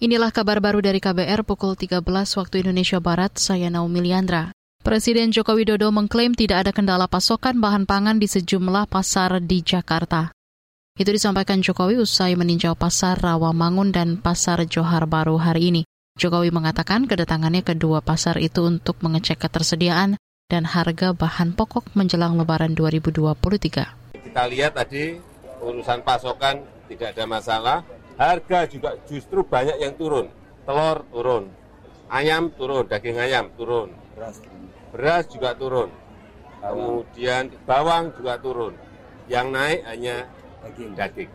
Inilah kabar baru dari KBR pukul 13 waktu Indonesia Barat, saya Naomi Liandra. Presiden Joko Widodo mengklaim tidak ada kendala pasokan bahan pangan di sejumlah pasar di Jakarta. Itu disampaikan Jokowi usai meninjau pasar Rawamangun dan pasar Johar Baru hari ini. Jokowi mengatakan kedatangannya kedua pasar itu untuk mengecek ketersediaan dan harga bahan pokok menjelang Lebaran 2023. Kita lihat tadi urusan pasokan tidak ada masalah, Harga juga justru banyak yang turun. Telur turun, ayam turun, daging ayam turun, beras juga turun. Kemudian bawang juga turun. Yang naik hanya daging.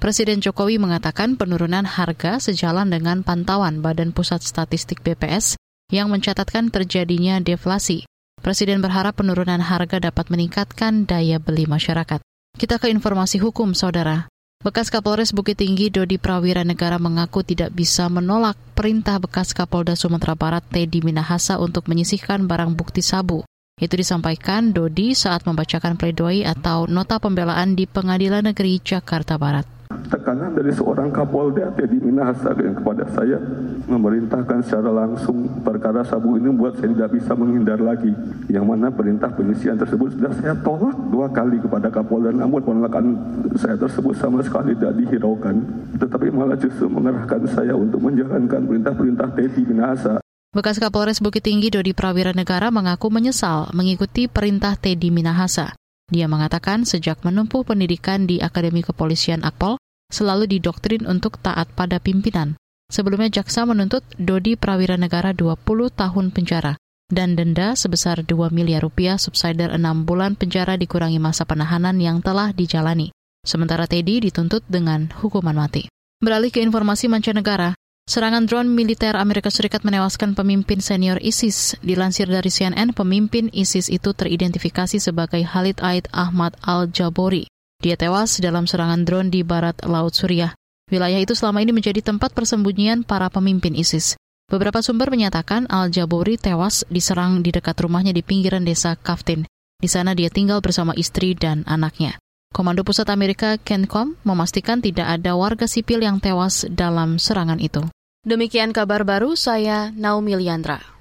Presiden Jokowi mengatakan penurunan harga sejalan dengan pantauan Badan Pusat Statistik BPS yang mencatatkan terjadinya deflasi. Presiden berharap penurunan harga dapat meningkatkan daya beli masyarakat. Kita ke informasi hukum, saudara. Bekas Kapolres Bukit Tinggi Dodi Prawira Negara mengaku tidak bisa menolak perintah bekas Kapolda Sumatera Barat Teddy Minahasa untuk menyisihkan barang bukti sabu. Itu disampaikan Dodi saat membacakan pledoi atau nota pembelaan di Pengadilan Negeri Jakarta Barat tekanan dari seorang Kapolda Teddy Minahasa yang kepada saya memerintahkan secara langsung perkara sabu ini buat saya tidak bisa menghindar lagi. Yang mana perintah penyisian tersebut sudah saya tolak dua kali kepada Kapolda namun penolakan saya tersebut sama sekali tidak dihiraukan. Tetapi malah justru mengerahkan saya untuk menjalankan perintah-perintah Teddy Minahasa. Bekas Kapolres Bukit Tinggi Dodi Prawira Negara mengaku menyesal mengikuti perintah Teddy Minahasa. Dia mengatakan sejak menempuh pendidikan di Akademi Kepolisian Akpol, selalu didoktrin untuk taat pada pimpinan. Sebelumnya jaksa menuntut Dodi Prawira Negara 20 tahun penjara dan denda sebesar 2 miliar rupiah subsider 6 bulan penjara dikurangi masa penahanan yang telah dijalani. Sementara Teddy dituntut dengan hukuman mati. Beralih ke informasi mancanegara, serangan drone militer Amerika Serikat menewaskan pemimpin senior ISIS. Dilansir dari CNN, pemimpin ISIS itu teridentifikasi sebagai Khalid Aid Ahmad al-Jabori. Dia tewas dalam serangan drone di barat Laut Suriah. Wilayah itu selama ini menjadi tempat persembunyian para pemimpin ISIS. Beberapa sumber menyatakan Al-Jabori tewas diserang di dekat rumahnya di pinggiran desa Kaftin. Di sana dia tinggal bersama istri dan anaknya. Komando Pusat Amerika CENTCOM memastikan tidak ada warga sipil yang tewas dalam serangan itu. Demikian kabar baru saya Naomi Liandra.